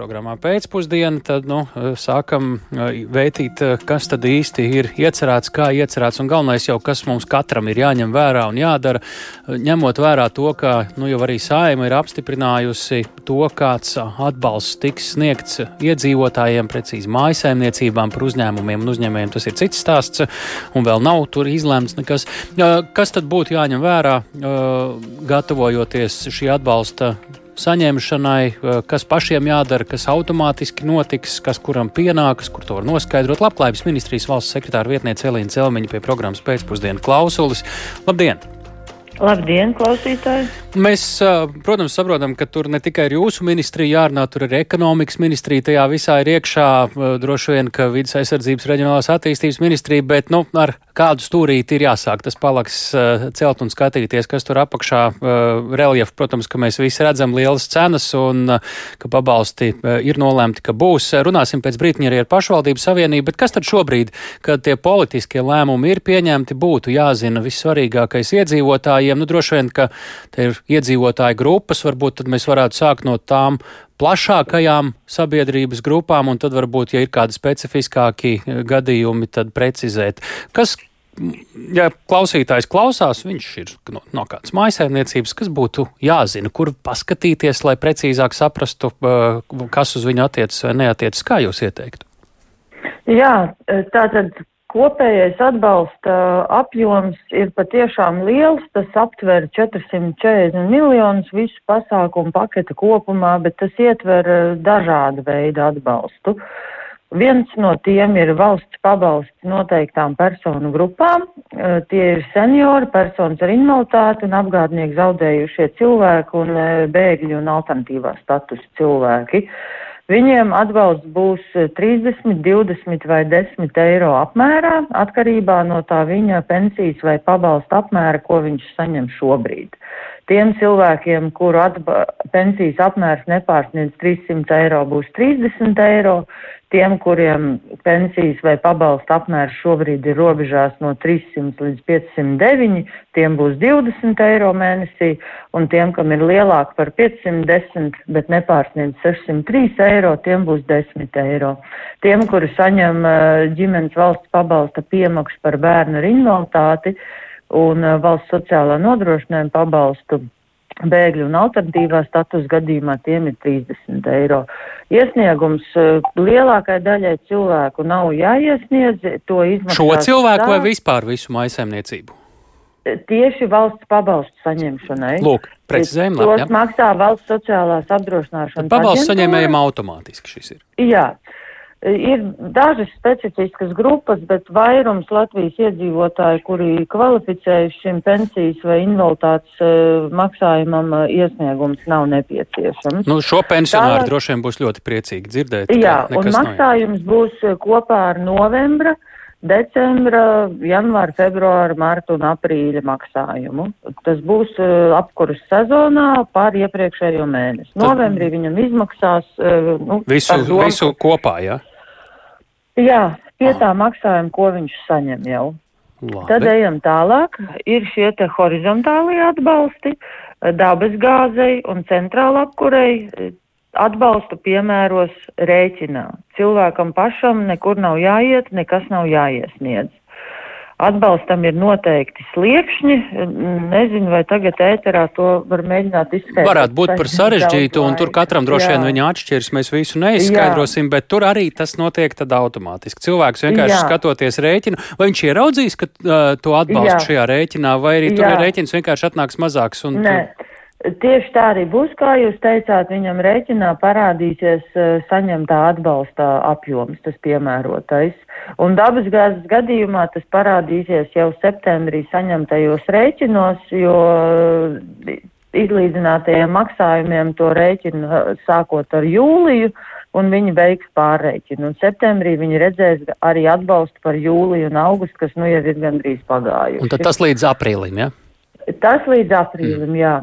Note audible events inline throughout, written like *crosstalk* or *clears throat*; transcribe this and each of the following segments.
programmā pēcpusdiena, tad nu, sākam vētīt, kas tad īsti ir iecerēts, kā iecerēts, un galvenais jau, kas mums katram ir jāņem vērā un jādara, ņemot vērā to, ka nu, jau arī saima ir apstiprinājusi to, kāds atbalsts tiks sniegts iedzīvotājiem, precīzi mājasēmniecībām, par uzņēmumiem un uzņēmējiem. Tas ir cits stāsts, un vēl nav tur izlēmts nekas. Kas tad būtu jāņem vērā, gatavojoties šī atbalsta saņemšanai, eh, kas pašiem jādara, kas automātiski notiks, kas kuram pienākas, kur to var noskaidrot. Labklājības ministrijas valsts sekretāra vietniece Elīna Celmiņa pie programmas pēcpusdienu klausulis. Labdien! Labdien, klausītāji! Mēs, protams, saprotam, ka tur ne tikai ir jūsu ministrija jārunā, tur ir ekonomikas ministrija, tajā visā ir iekšā droši vien, ka vidas aizsardzības reģionālās attīstības ministrija, bet, nu, ar kādu stūrīti ir jāsāk tas palaks celt un skatīties, kas tur apakšā reliefu. Protams, ka mēs visi redzam lielas cenas un ka pabalsti ir nolēmti, ka būs. Runāsim pēc brītņa arī ar pašvaldību savienību, bet kas tad šobrīd, kad tie politiskie lēmumi ir pieņemti, būtu jāzina vissvarīgākais iedzīvotājiem? Nu, droši vien, ka te ir iedzīvotāju grupas, varbūt tad mēs varētu sākt no tām plašākajām sabiedrības grupām, un tad varbūt, ja ir kādi specifiskāki eh, gadījumi, tad precizēt. Kas, ja klausītājs klausās, viņš ir no, no kādas mājsaimniecības, kas būtu jāzina, kur paskatīties, lai precīzāk saprastu, eh, kas uz viņu attiecas vai neatiecas, kā jūs ieteiktu? Jā, tā tad Kopējais atbalsta apjoms ir patiešām liels, tas aptver 440 miljonus visu pasākumu paketa kopumā, bet tas ietver eh, dažādu veidu atbalstu. Viens no tiem ir valsts pabalsts noteiktām personu grupām. Eh, tie ir seniori, personas ar invaliditāti un apgādnieku zaudējušie cilvēki un bēgļi un alternatīvā status cilvēki. Uh, Viņiem atbalsts būs 30, eh, 20 vai 10 eiro apmērā, atkarībā no tā viņa pensijas vai pabalsta apmēra, ko viņš saņem šobrīd. Tiem cilvēkiem, kuru pensijas apmērs nepārsniedz 300 eiro, būs 30 eiro, Tiem, kuriem pensijas vai pabalsta apmērs šobrīd ir robežās no 300 līdz 509, tiem būs 20 eiro mēnesī, un tiem, kam ir lielāk par 510, bet nepārsniedz 603 eiro, tiem būs 10 eiro. Tiem, kuri saņem eh, ģimenes valsts pabalsta piemaksu par bērnu ar invaliditāti un eh, valsts sociālā nodrošinājuma pabalstu, bēgļu un alternatīvā status gadījumā tiem ir 30 eiro. Iesniegums eh, lielākai daļai cilvēku nav jāiesniedz. Šo cilvēku tā, vai vispār visu maisaimniecību? Tieši valsts pabalstu saņemšanai. Lūk, precizējam, labi. Tos maksā valsts sociālās apdrošināšanas. Pabalstu saņēmējiem automātiski šis ir. Jā. Ir dažas specifiskas grupas, bet vairums Latvijas iedzīvotāji, kuri kvalificējuši šim pensijas vai invaliditātes uh, maksājumam, uh, iesniegums nav nepieciešams. Nu, šo pensionāru Tā, droši vien būs ļoti priecīgi dzirdēt. Jā, un maksājums nav. būs kopā ar novembra, decembra, janvāra, februāra, marta un aprīļa maksājumu. Tas būs uh, apkuras sezonā pār iepriekšējo mēnesi. Novembrī viņam izmaksās. Uh, nu, visu, domu, visu kopā, jā? Ja? Jā, pie tā maksājuma, ko viņš saņem jau. Labi. Tad ejam tālāk. Ir šie te horizontālie atbalsti dabas gāzei un centrāla apkurei. Atbalstu piemēros rēķinā. Cilvēkam pašam nekur nav jāiet, nekas nav jāiesniedz. Atbalstam ir noteikti sliekšņi. Nezinu, vai tagad ēterā to var mēģināt izskaidrot. Varētu būt par sarežģītu, un tur katram droši vien viņa atšķirs. Mēs visu neizskaidrosim, Jā. bet tur arī tas notiek tad automātiski. Cilvēks vienkārši Jā. skatoties rēķinu, vai viņš ieraudzīs, ka uh, to atbalstu Jā. šajā rēķinā, vai arī tur ir rēķins vienkārši atnāks mazāks. Un, Nē. Tur... Tieši tā arī būs, kā jūs teicāt, viņam rēķinā parādīsies uh, saņemtā atbalsta apjoms, tas piemērotais. Un dabasgāzes gadījumā tas parādīsies jau septembrī saņemtajos rēķinos, jo uh, izlīdzinātajiem maksājumiem to rēķinu uh, sākot ar jūliju, un viņi veiks pārreķinu. Un septembrī viņi redzēs arī atbalstu par jūliju un augustu, kas nu jau ir gandrīz pagājuši. Un tad tas līdz aprīlim, ja? Tas līdz aprīlim, mm. jā.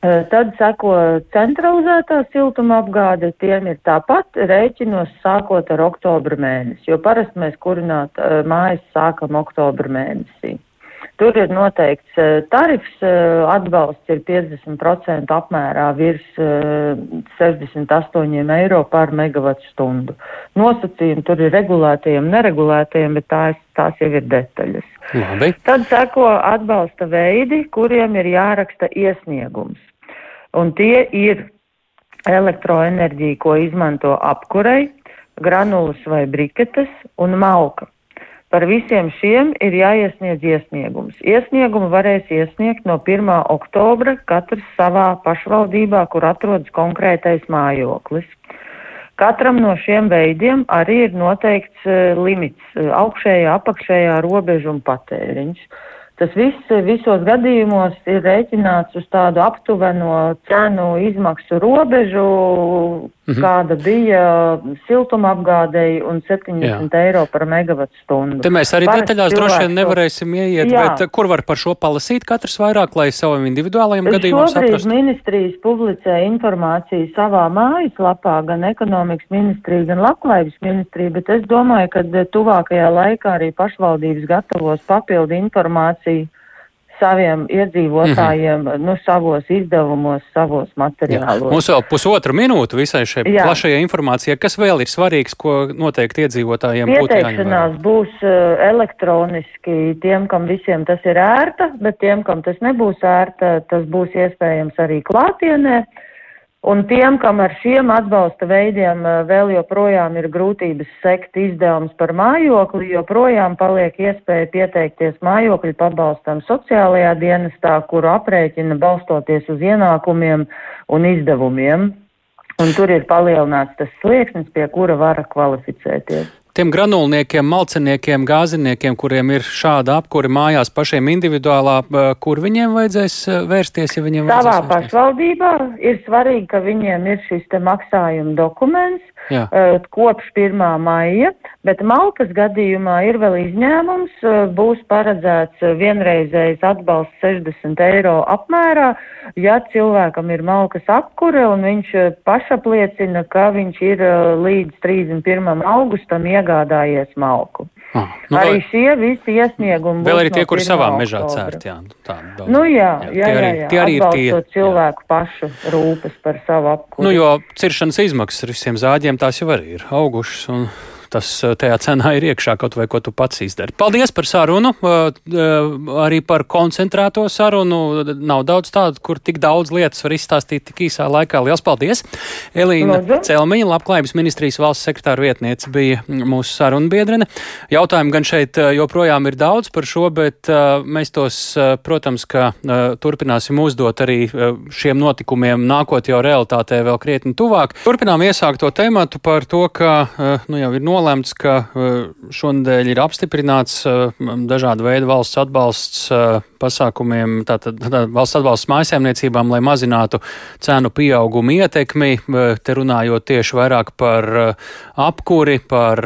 Tad seko centralizētā siltuma apgāde, tiem ir tāpat rēķinos sākot ar oktobra mēnesi, jo parasti mēs kurināt mājas sākam oktobra mēnesī. Tur ir noteikts tarifs, atbalsts ir 50% apmērā virs 68 eiro par megavatu stundu. Nosacījumi tur ir regulētajiem, neregulētajiem, bet tās, tās jau ir detaļas. Labi. Tad seko atbalsta veidi, kuriem ir jāraksta iesniegums. Un tie ir elektroenerģija, ko izmanto apkurei, granulas vai briketes un malka. Par visiem šiem ir jāiesniedz iesniegums. Iesniegumu varēs iesniegt no 1. oktobra katrs savā pašvaldībā, kur atrodas konkrētais mājoklis. Katram no šiem veidiem arī ir noteikts uh, limits uh, - augšējā, apakšējā robeža un patēriņš. Tas viss visos gadījumos ir rēķināts uz tādu aptuveno cenu izmaksu robežu, -hmm. kāda bija siltuma apgādēji un 70 Jā. eiro par megavatu stundu. Te mēs arī Parasti detaļās droši vien nevarēsim ieiet, Jā. bet kur var par šo palasīt katrs vairāk, lai savam individuālajam gadījumam saprastu? Šobrīd ministrijas publicē informāciju savā mājaslapā, gan ekonomikas ministrija, gan labklājības ministrija, bet es domāju, ka tuvākajā laikā arī pašvaldības gatavos papildu informāciju saviem iedzīvotājiem, mm -hmm. nu, savos izdevumos, savos materiālos. Jā. Mums vēl pusotra minūte visai šai Jā. plašajai informācijai. Kas vēl ir svarīgs, ko noteikti iedzīvotājiem būtu jāņem? Pieteikšanās būs uh, elektroniski tiem, kam visiem tas ir ērta, bet tiem, kam tas nebūs ērta, tas būs iespējams arī klātienē. Uh, Un tiem, kam ar šiem atbalsta veidiem eh, vēl joprojām ir grūtības sekt izdevums par mājokli, joprojām paliek iespēja pieteikties mājokļu pabalstam sociālajā dienestā, kuru aprēķina balstoties uz ienākumiem un izdevumiem. Un tur ir palielināts tas slieksnis, pie kura var kvalificēties tiem granulniekiem, malceniekiem, gāziniekiem, kuriem ir šāda apkuri mājās pašiem individuālā, kur viņiem vajadzēs vērsties, ja viņiem Savā vajadzēs vērsties? pašvaldībā ir svarīgi, ka viņiem ir šis te maksājuma dokuments Jā. kopš 1. maija, bet Maltas gadījumā ir vēl izņēmums, būs paredzēts vienreizējs atbalsts 60 eiro apmērā, ja cilvēkam ir malkas apkure un viņš pašapliecina, ka viņš ir līdz 31. augustam iegādājis iegādājies malku. Ah, nu arī šie visi iesniegumi. Vēl arī tie, kur savā mežā cērt, jā. Tā, daudz. Nu jā, jā, jā, jā, jā. Tie arī ir tie. cilvēku jā. pašu rūpes par savu apkuri. Nu, jo ciršanas izmaksas ar visiem zāģiem tās jau arī ir augušas. Un tas eh, tajā cenā ir iekšā kaut vai ko tu pats izdari. Paldies par sarunu, eh, eh, arī par koncentrēto sarunu. Nav daudz tādu, kur tik daudz lietas var izstāstīt tik īsā laikā. Lielas paldies! Elīna Celmiņa, labklājības ministrijas valsts sekretāra vietniece, bija mūsu sarunbiedrene. Jautājumi gan šeit joprojām ir daudz par šo, bet mēs tos, protams, ka turpināsim uzdot arī šiem notikumiem nākot jau realitātē vēl krietni tuvāk. Turpinām iesākt to tematu par to, ka nu, jau ir nolēmts nolēmts, ka uh, šonadēļ ir apstiprināts uh, dažāda veida valsts atbalsts uh, pasākumiem, tātad tā, valsts atbalsts mājasēmniecībām, lai mazinātu cenu pieaugumu ietekmi, te runājot tieši vairāk par apkuri, par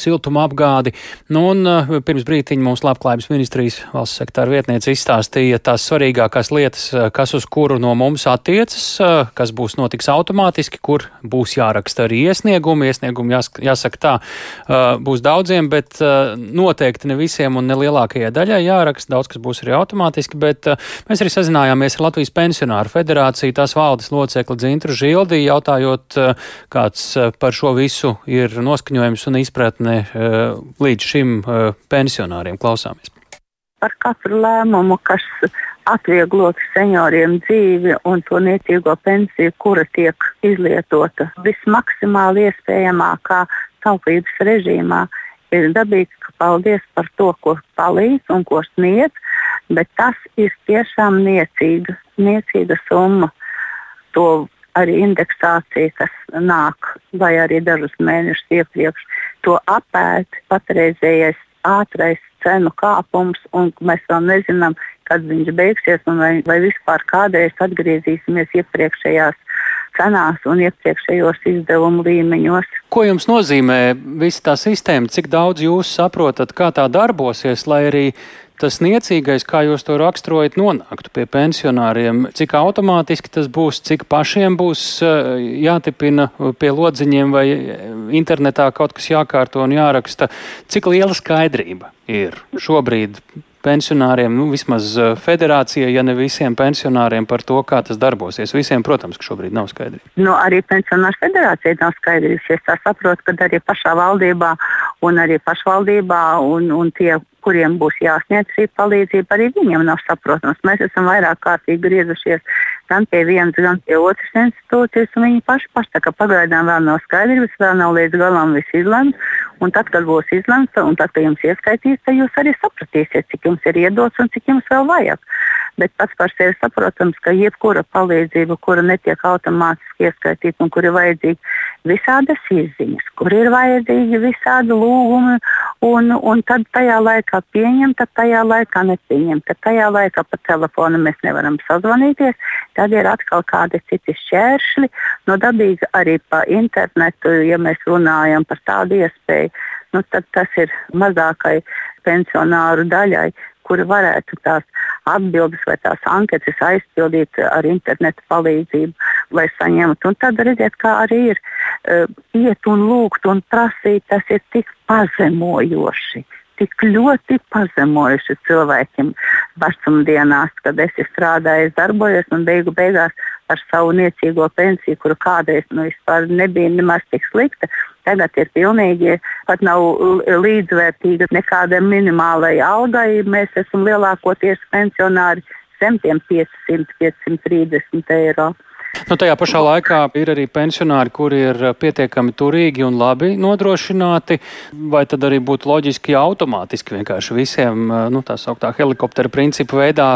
siltuma apgādi. Nu, un pirms brītiņa mūsu labklājības ministrijas valsts sektāra vietniece izstāstīja tās svarīgākās lietas, kas uz kuru no mums attiecas, kas būs notiks automātiski, kur būs jāraksta arī iesniegumi. Iesniegumi jās, jāsaka tā, būs daudziem, bet noteikti ne visiem un ne lielākajai daļai jāraksta. Daudz kas būs arī automātiski, bet mēs arī sazinājāmies ar Latvijas pensionāru federāciju, tās valdes locekli Dzintru Žildi, jautājot, kāds par šo visu ir noskaņojums un izpratne līdz šim pensionāriem. Klausāmies! Par katru lēmumu, kas atvieglot senioriem dzīvi un to niecīgo pensiju, kura tiek izlietota vismaksimāli iespējamākā taupības režīmā. Ir dabīgi, ka paldies par to, ko palīdz un ko sniedz, bet tas ir tiešām niecīga, niecīga summa. To arī indeksācija, kas nāk, vai arī dažus mēnešus iepriekš, to apēd patreizējais ātrais cenu kāpums, un mēs vēl nezinām, kad viņš beigsies, vai, vai vispār kādreiz atgriezīsimies iepriekšējās cenās un iepriekšējos izdevumu līmeņos. Ko jums nozīmē visa tā sistēma? Cik daudz jūs saprotat, kā tā darbosies, lai arī tas niecīgais, kā jūs to raksturojat, nonāktu pie pensionāriem? Cik automātiski tas būs, cik pašiem būs eh, jātipina pie lodziņiem vai internetā kaut kas jākārto un jāraksta? Cik liela skaidrība ir šobrīd pensionāriem, nu, vismaz federācijai, ja ne visiem pensionāriem par to, kā tas darbosies. Visiem, protams, ka šobrīd nav skaidrība. Nu, arī pensionāru federācijai nav skaidrības. Es saprotu, ka arī pašā valdībā un arī pašvaldībā un, un tie kuriem būs jāsniedz šī palīdzība, arī viņiem nav saprotams. Mēs esam vairāk kārtīgi griezušies gan pie vienas, gan pie otras institūcijas, un viņi paši pasaka, ka pagaidām vēl nav skaidrības, vēl nav līdz galam viss izlemts. Un tad, kad būs izlemts, un tad, kad jums ieskaitīs, tad jūs arī sapratīsiet, cik jums ir iedots un cik jums vēl vajag. Bet pats par sevi saprotams, ka jebkura palīdzība, kura netiek automātiski ieskaitīta un kur ir vajadzīga visādas izziņas, kur ir vajadzīgi visādi lūgumi, un, un tad tajā laikā pieņemt, tad tajā laikā nepieņemt, tad tajā laikā pa telefonu mēs nevaram sazvanīties, tad ir atkal kādi citi šķēršļi, no dabīgi arī pa internetu, ja mēs runājam par tādu iespēju, nu, tad tas ir mazākai pensionāru daļai, kuri varētu tās atbildes vai tās anketas aizpildīt ar internetu palīdzību, lai saņemtu. Un tad redziet, kā arī ir uh, iet un lūgt un prasīt, tas ir tik pazemojoši. Tik ļoti pazemojuši cilvēkiem vecumdienās, kad es strādāju, darbojos un beigu beigās ar savu niecīgo pensiju, kuru kādreiz nu, nebija nemaz tik slikta, tagad ir pilnīgi, pat nav līdzvērtīga nekādai minimālajai algai. Mēs esam lielākoties pensionāri zem tiem 500, 530 eiro. Nu, tajā pašā laikā ir arī pensionāri, kuri ir pietiekami turīgi un labi nodrošināti. Vai tad arī būtu loģiski, ja automātiski vienkārši visiem nu, tā sauktā helikoptera principu veidā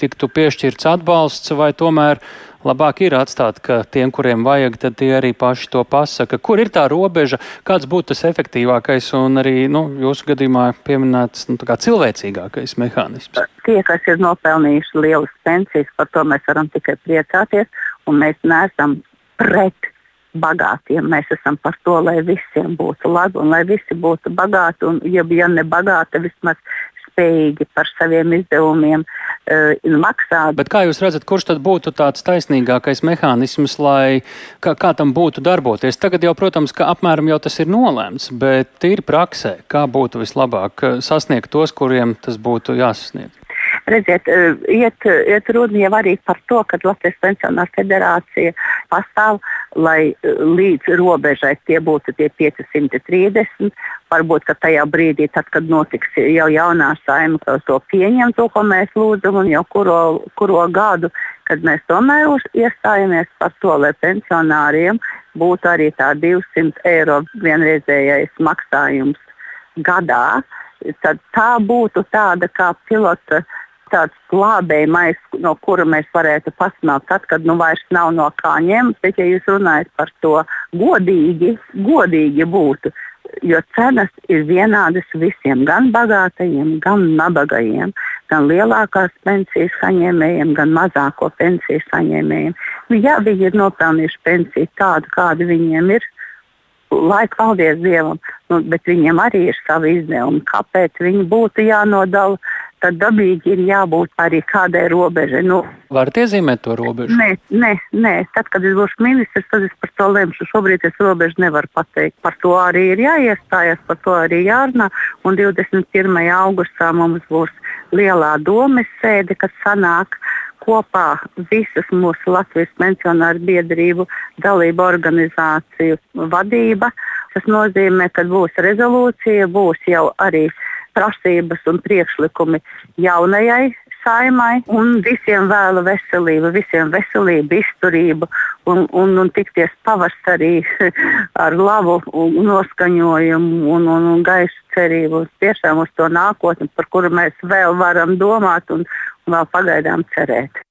tiktu piešķirts atbalsts, vai tomēr labāk ir atstāt, ka tiem, kuriem vajag, tad tie arī paši to pasaka. Kur ir tā robeža, kāds būtu tas efektīvākais un arī nu, jūsu gadījumā pieminēts nu, cilvēcīgākais mehānisms? Tie, kas ir nopelnījuši lielas pensijas, par to mēs varam tikai priecāties un mēs neesam pret bagātiem. Mēs esam par to, lai visiem būtu labi un lai visi būtu bagāti. Un, ja, ja ne bagāti, vismaz spējīgi par saviem izdevumiem uh, maksāt. Bet kā jūs redzat, kurš tad būtu tāds taisnīgākais mehānisms, lai kā, kā tam būtu darboties? Tagad jau, protams, ka apmēram jau tas ir nolēmts, bet tīri praksē, kā būtu vislabāk eh, sasniegt tos, kuriem tas būtu jāsasniedz? Redziet, eh, iet, iet runa jau arī par to, ka Latvijas pensionāra federācija pastāv, lai eh, līdz robežai tie būtu tie 530. Varbūt tajā brīdī, tad, kad notiks jau jaunā saima, to pieņem, to, ko mēs lūdzam, un jau kuro, kuro gadu, kad mēs tomēr iestājamies par to, lai pensionāriem būtu arī tā 200 eiro vienreizējais maksājums gadā. Tad tā būtu tāda kā pilota uh, tāds glābējamais, no kura mēs varētu pasmelt, tad, kad nu vairs nav no kā ņemt. Bet, ja jūs runājat par to godīgi, godīgi būtu, jo cenas ir vienādas visiem, gan bagātajiem, gan nabagajiem, gan lielākās pensijas saņēmējiem, gan mazāko pensiju saņēmējiem. Nu, ja viņi ir nopelnījuši pensiju tādu, kāda viņiem ir, lai paldies Dievam, nu, bet viņiem arī ir savi izdevumi. Kāpēc viņi būtu jānodala? Tad dabīgi ir jābūt arī kādai robežai. Nu, Varat iezīmēt to robežu? Nē, nē, nē. Tad, kad es būšu ministrs, tad es par to lemšu. Šobrīd es robežu nevaru pateikt. Par to arī ir jāiestājas, par to arī jārunā. Un 21. augustā mums būs lielā domes sēde, kas sanāk kopā visas mūsu Latvijas pensionāru biedrību dalību organizāciju vadība. Tas nozīmē, ka būs rezolūcija, būs jau arī prasības un priekšlikumi jaunajai saimai un visiem vēlu veselību, visiem veselību, izturību un, un, un tikties pavasarī *laughs* ar labu noskaņojumu un, un, un gaišu cerību tiešām uz to nākotni, par kuru mēs vēl varam domāt un, vēl pagaidām cerēt.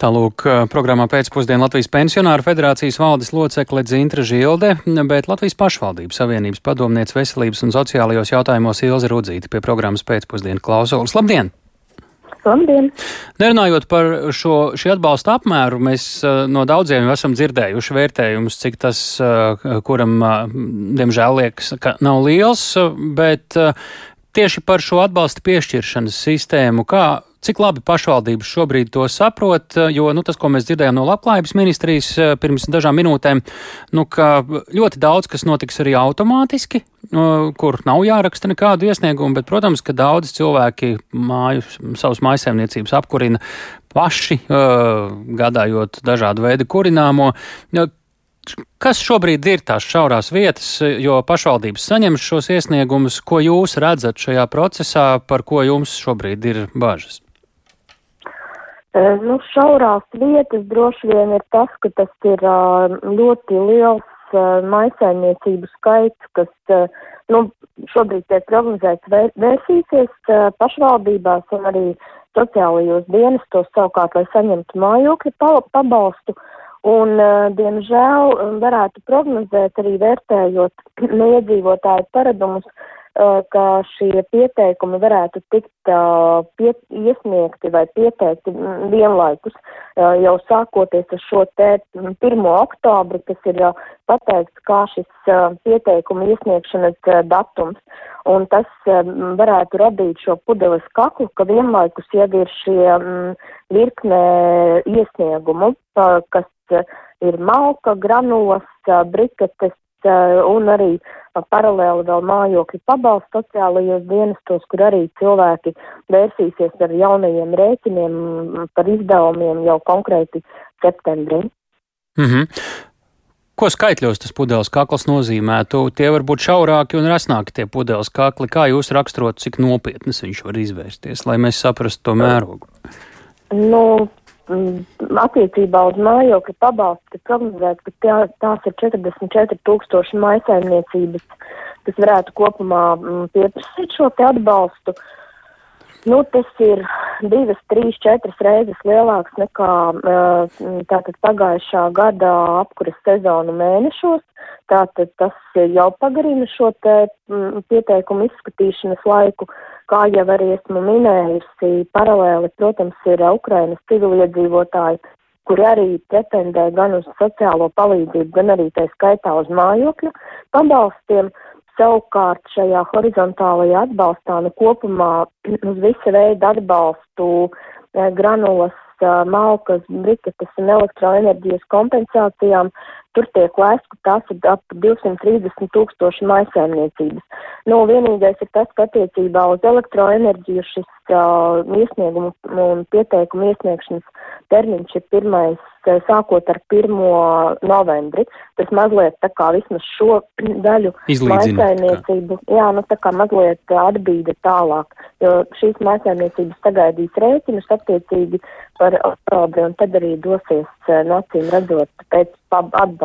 Tālūk, programmā pēcpusdienā Latvijas pensionāru federācijas valdes locekle Dzintra Žilde, bet Latvijas pašvaldības savienības padomniece veselības un sociālajos jautājumos Ilze Rudzīte pie programmas pēcpusdienu klausulas. Labdien! Labdien! Nerunājot par šo atbalsta apmēru, mēs no daudziem esam dzirdējuši vērtējumus, cik tas, kuram, diemžēl, liekas, ka nav liels, bet tieši par šo atbalsta piešķiršanas sistēmu, kā Cik labi pašvaldības šobrīd to saprot, jo nu, tas, ko mēs dzirdējām no labklājības ministrijas pirms dažām minūtēm, nu, ka ļoti daudz kas notiks arī automātiski, kur nav jāraksta nekādu iesniegumu, bet, protams, ka daudz cilvēki māju, savus mājasēmniecības apkurina paši, gādājot dažādu veidu kurināmo. Kas šobrīd ir tās šaurās vietas, jo pašvaldības saņem šos iesniegumus, ko jūs redzat šajā procesā, par ko jums šobrīd ir bažas? Nu, šaurās vietas droši vien ir tas, ka tas ir ļoti liels maisaimniecību skaits, kas nu, šobrīd tiek prognozēts vērsīsies pašvaldībās un arī sociālajos dienestos savukārt, lai saņemtu mājokļu pabalstu. Un, diemžēl, varētu prognozēt arī vērtējot *clears throat* neiedzīvotāju paradumus, ka šie pieteikumi varētu tikt pie, iesniegti vai pieteikti vienlaikus jau sākoties ar šo te 1. oktobri, kas ir pateikts kā šis pieteikuma iesniegšanas datums. Un tas varētu radīt šo pudeles kaklu, ka vienlaikus jau ir šie virknē iesniegumu, kas ir malka, granulas, briketes, un arī paralēli vēl mājokļu pabalstu sociālajos dienestos, kur arī cilvēki vērsīsies ar jaunajiem rēķiniem par izdevumiem jau konkrēti septembrī. Mm -hmm. Ko skaitļos tas pudeles kakls nozīmētu? Tie var būt šaurāki un rasnāki tie pudeles kakli. Kā jūs raksturot, cik nopietnas viņš var izvērsties, lai mēs saprastu to mērogu? Nu, Mm, attiecībā uz mājokļu pabalstu ir prognozēts, ka tā, tās ir 44 tūkstoši maisaimniecības, kas varētu kopumā mm, pieprasīt šo te atbalstu. Nu, tas ir divas, trīs, četras reizes lielāks nekā tātad pagājušā gada apkuras sezonu mēnešos. Tātad tas jau pagarina šo te mm, pieteikumu izskatīšanas laiku. Uh, Kā jau arī esmu minējusi, paralēli, protams, ir Ukrainas civiliedzīvotāji, kuri arī pretendē gan uz sociālo palīdzību, gan arī tā skaitā uz mājokļu pabalstiem. Savukārt šajā horizontālajā atbalstā nu kopumā *clears throat* uz visa veida atbalstu eh, granulas, eh, malkas, briketes un elektroenerģijas kompensācijām Tur tiek lēsts, ka tās ir ap 230 tūkstoši maisēmniecības. Nu, vienīgais ir tas, ka attiecībā uz elektroenerģiju šis uh, iesniegumu un pieteikumu iesniegšanas termiņš ir pirmais, sākot ar 1. novembri. Tas mazliet tā kā vismaz šo *clears throat* daļu maisēmniecību, jā, nu tā kā mazliet atbīda tālāk, jo šīs maisēmniecības sagaidīs rēķinus attiecīgi par oktobri un tad arī dosies nacīm redzot pēc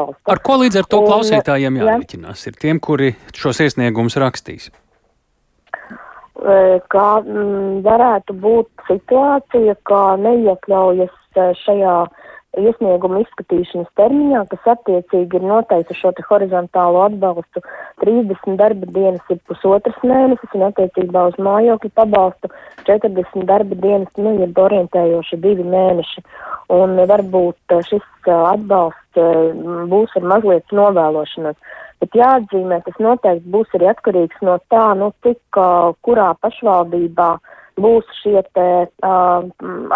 atbalsta. Ar ko līdz ar to klausītājiem jārēķinās? Ir tiem, kuri šos iesniegumus rakstīs. Kā m, varētu būt situācija, ka neiekļaujas šajā iesniegumu izskatīšanas termiņā, kas attiecīgi ir noteikti šo te horizontālo atbalstu 30 darba dienas ir pusotras mēnesis un attiecībā uz mājokļu pabalstu 40 darba dienas, nu, ir orientējoši divi mēneši. Un varbūt šis atbalsts būs ar mazliet novēlošanos. Bet jāatzīmē, tas noteikti būs arī atkarīgs no tā, nu, cik kurā pašvaldībā uh, būs šie te uh,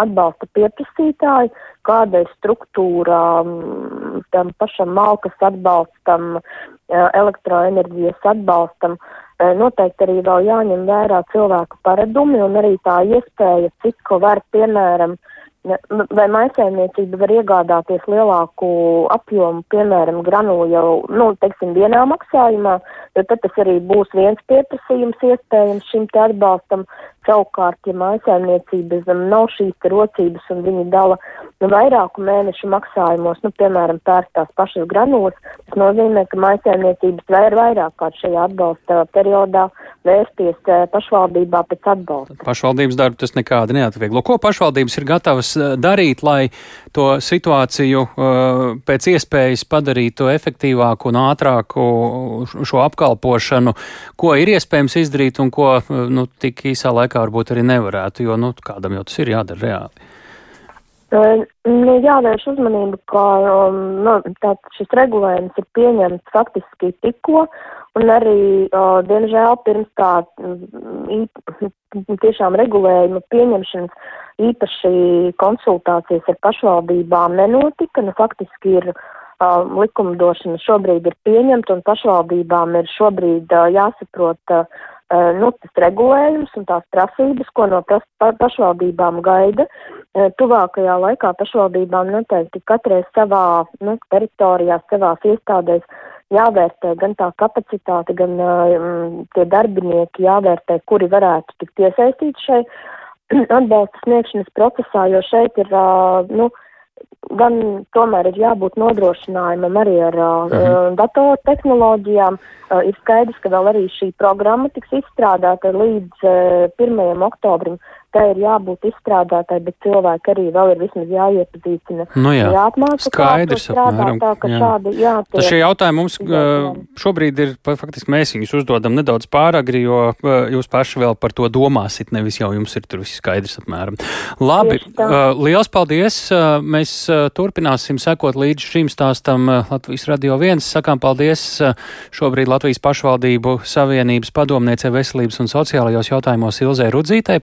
atbalsta pieprasītāji, kāda ir struktūra um, tam pašam malkas atbalstam, uh, elektroenerģijas atbalstam. Uh, noteikti arī vēl jāņem vērā cilvēku paradumi un arī tā iespēja, cik var, piemēram, uh, vai maisēmniecība var iegādāties lielāku apjomu, piemēram, granulu jau, nu, teiksim, vienā maksājumā, jo tad tas arī būs viens pieprasījums iespējams šim te atbalstam. Savukārt, ja maisēmniecības nav šīs rocības un viņi dala nu, vairāku mēnešu maksājumos, nu, piemēram, pērst tās pašas granulas, tas nozīmē, ka maisēmniecības var vairāk kā šajā atbalsta periodā vērsties eh, pašvaldībā pēc atbalsta. Pašvaldības darbu tas nekādi neatvieglo. Ko pašvaldības ir gatavas eh, darīt, lai to situāciju eh, pēc iespējas padarītu efektīvāku un ātrāku šo apkalpošanu? Ko ir iespējams izdarīt un ko nu, tik īsā laikā varbūt arī nevarētu, jo nu, kādam jau tas ir jādara reāli? Nu, jāvērš uzmanība, ka um, nu, šis regulējums ir pieņemts faktiski tikko, un arī, diemžēl, pirms tā īp, tiešām regulējuma pieņemšanas īpaši konsultācijas ar pašvaldībām nenotika, nu faktiski ir likumdošana šobrīd ir pieņemta un pašvaldībām ir šobrīd jāsaprot, nu, tas regulējums un tās prasības, ko no pašvaldībām gaida. Tuvākajā laikā pašvaldībām noteikti katrai savā nu, teritorijā, savās iestādēs jāvērtē gan tā kapacitāte, gan uh, tie darbinieki jāvērtē, kuri varētu tikt iesaistīti šai *clears throat* atbalsta sniegšanas procesā, jo šeit ir, uh, nu, gan tomēr ir jābūt nodrošinājumam arī ar uh, mhm. datortehnoloģijām. Uh, ir skaidrs, ka vēl arī šī programma tiks izstrādāta līdz uh, 1. oktobrim tai ir jābūt izstrādātai, bet cilvēki arī vēl ir vismaz jāiepazīstina. Nu jā, jāapmāca, skaidrs, apmēram. Tā, ka jā. šādi, jā, tie, šie jautājumi mums šobrīd ir, faktiski mēs viņus uzdodam nedaudz pāragri, jo jūs paši vēl par to domāsit, nevis jau jums ir tur viss skaidrs apmēram. Labi, liels paldies! Mēs turpināsim sekot līdz šim stāstam Latvijas Radio 1. Sakām paldies šobrīd Latvijas pašvaldību savienības padomniecei veselības un sociālajos jautājumos Ilzē Rudzītei.